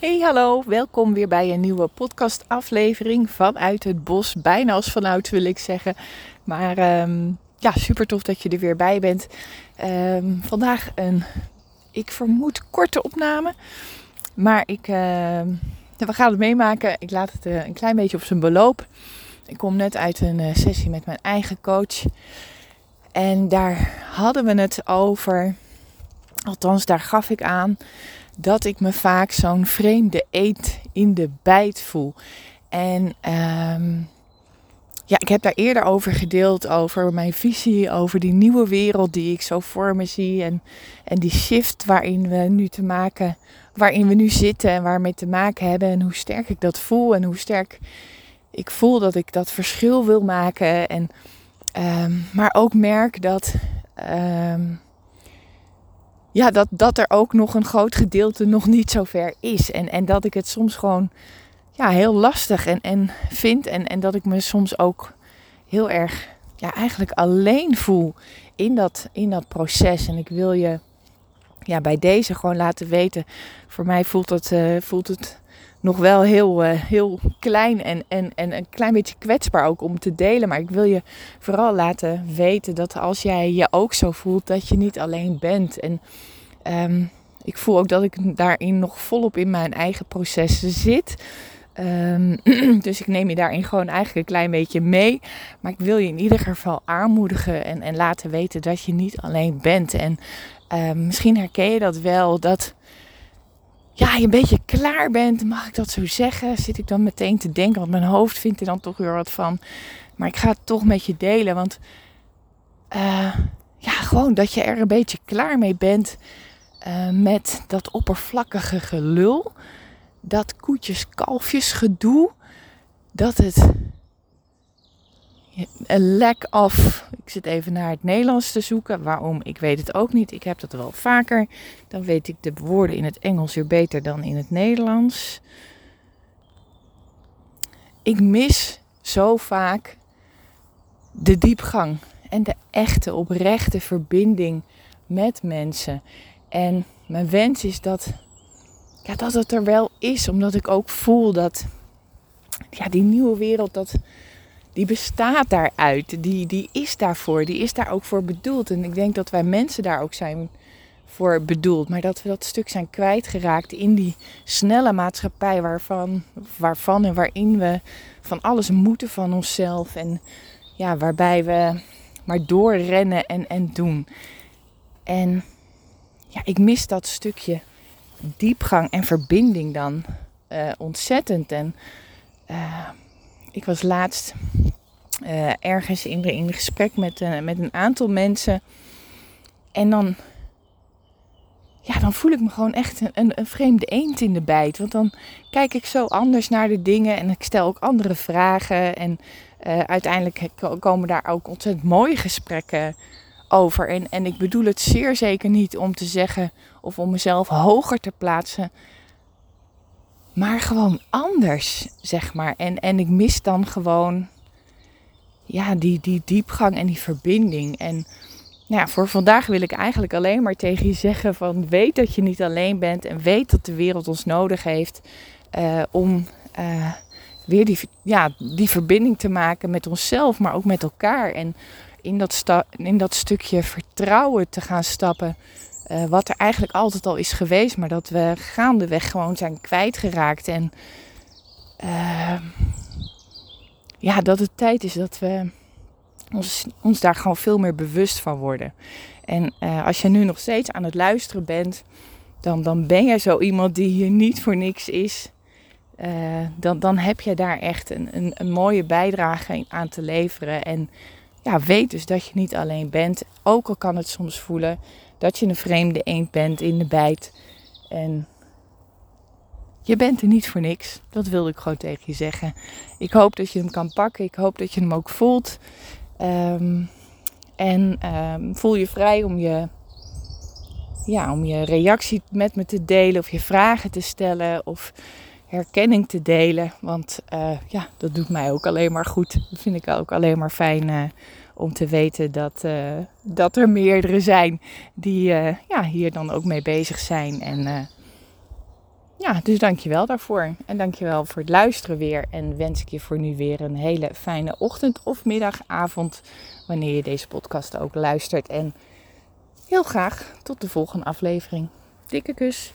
Hey, hallo, welkom weer bij een nieuwe podcastaflevering vanuit het bos. Bijna als vanuit wil ik zeggen. Maar um, ja, super tof dat je er weer bij bent. Um, vandaag een, ik vermoed, korte opname. Maar ik, uh, we gaan het meemaken. Ik laat het uh, een klein beetje op zijn beloop. Ik kom net uit een uh, sessie met mijn eigen coach. En daar hadden we het over. Althans, daar gaf ik aan dat ik me vaak zo'n vreemde eet in de bijt voel. En um, ja, ik heb daar eerder over gedeeld, over mijn visie, over die nieuwe wereld die ik zo voor me zie. En, en die shift waarin we nu te maken, waarin we nu zitten en waarmee te maken hebben. En hoe sterk ik dat voel en hoe sterk ik voel dat ik dat verschil wil maken. En, um, maar ook merk dat. Um, ja, dat, dat er ook nog een groot gedeelte nog niet zo ver is. En, en dat ik het soms gewoon ja, heel lastig en, en vind. En, en dat ik me soms ook heel erg ja, eigenlijk alleen voel in dat, in dat proces. En ik wil je ja, bij deze gewoon laten weten. Voor mij voelt het, uh, voelt het nog wel heel, uh, heel klein en, en, en een klein beetje kwetsbaar ook om te delen. Maar ik wil je vooral laten weten dat als jij je ook zo voelt, dat je niet alleen bent. En um, ik voel ook dat ik daarin nog volop in mijn eigen processen zit. Um, dus ik neem je daarin gewoon eigenlijk een klein beetje mee. Maar ik wil je in ieder geval aanmoedigen en, en laten weten dat je niet alleen bent. En um, misschien herken je dat wel, dat ja, je een beetje klaar bent, mag ik dat zo zeggen? Zit ik dan meteen te denken, want mijn hoofd vindt er dan toch weer wat van. Maar ik ga het toch met je delen, want uh, ja, gewoon dat je er een beetje klaar mee bent uh, met dat oppervlakkige gelul. Dat koetjes-kalfjes gedoe. Dat het een lack of. Ik zit even naar het Nederlands te zoeken. Waarom? Ik weet het ook niet. Ik heb dat wel vaker. Dan weet ik de woorden in het Engels weer beter dan in het Nederlands. Ik mis zo vaak de diepgang en de echte, oprechte verbinding met mensen. En mijn wens is dat, ja, dat het er wel is, omdat ik ook voel dat ja, die nieuwe wereld, dat, die bestaat daaruit. Die, die is daarvoor. Die is daar ook voor bedoeld. En ik denk dat wij mensen daar ook zijn voor bedoeld. Maar dat we dat stuk zijn kwijtgeraakt in die snelle maatschappij waarvan, waarvan en waarin we van alles moeten van onszelf. En ja, waarbij we maar doorrennen en, en doen. En ja, ik mis dat stukje diepgang en verbinding dan uh, ontzettend. En uh, ik was laatst uh, ergens in, in gesprek met, uh, met een aantal mensen. En dan, ja, dan voel ik me gewoon echt een, een, vreemde eend in de bijt. Want dan kijk ik zo anders naar de dingen en ik stel ook andere vragen. En uh, uiteindelijk komen daar ook ontzettend mooie gesprekken over. En, en ik bedoel het zeer zeker niet om te zeggen of om mezelf hoger te plaatsen maar gewoon anders, zeg maar. En, en ik mis dan gewoon ja, die, die diepgang en die verbinding. En nou ja, voor vandaag wil ik eigenlijk alleen maar tegen je zeggen van weet dat je niet alleen bent en weet dat de wereld ons nodig heeft uh, om uh, weer die, ja, die verbinding te maken met onszelf, maar ook met elkaar. En in dat, in dat stukje vertrouwen te gaan stappen uh, wat er eigenlijk altijd al is geweest, maar dat we gaandeweg gewoon zijn kwijtgeraakt. En uh, ja, dat het tijd is dat we ons, ons daar gewoon veel meer bewust van worden. En uh, als je nu nog steeds aan het luisteren bent, dan, dan ben je zo iemand die hier niet voor niks is. dan, dan heb je daar echt een, een, een mooie bijdrage aan te leveren. En ja, weet dus dat je niet alleen bent. Ook al kan het soms voelen dat je een vreemde eend bent in de bijt. En je bent er niet voor niks. Dat wilde ik gewoon tegen je zeggen. Ik hoop dat je hem kan pakken. Ik hoop dat je hem ook voelt. Um, en um, voel je vrij om je, ja, om je reactie met me te delen. Of je vragen te stellen. Of herkenning te delen. Want uh, ja, dat doet mij ook alleen maar goed. Dat vind ik ook alleen maar fijn. Uh, om te weten dat, uh, dat er meerdere zijn die uh, ja, hier dan ook mee bezig zijn. En uh, ja, dus dankjewel daarvoor. En dankjewel voor het luisteren weer. En wens ik je voor nu weer een hele fijne ochtend of middag, avond, wanneer je deze podcast ook luistert. En heel graag tot de volgende aflevering. Dikke kus.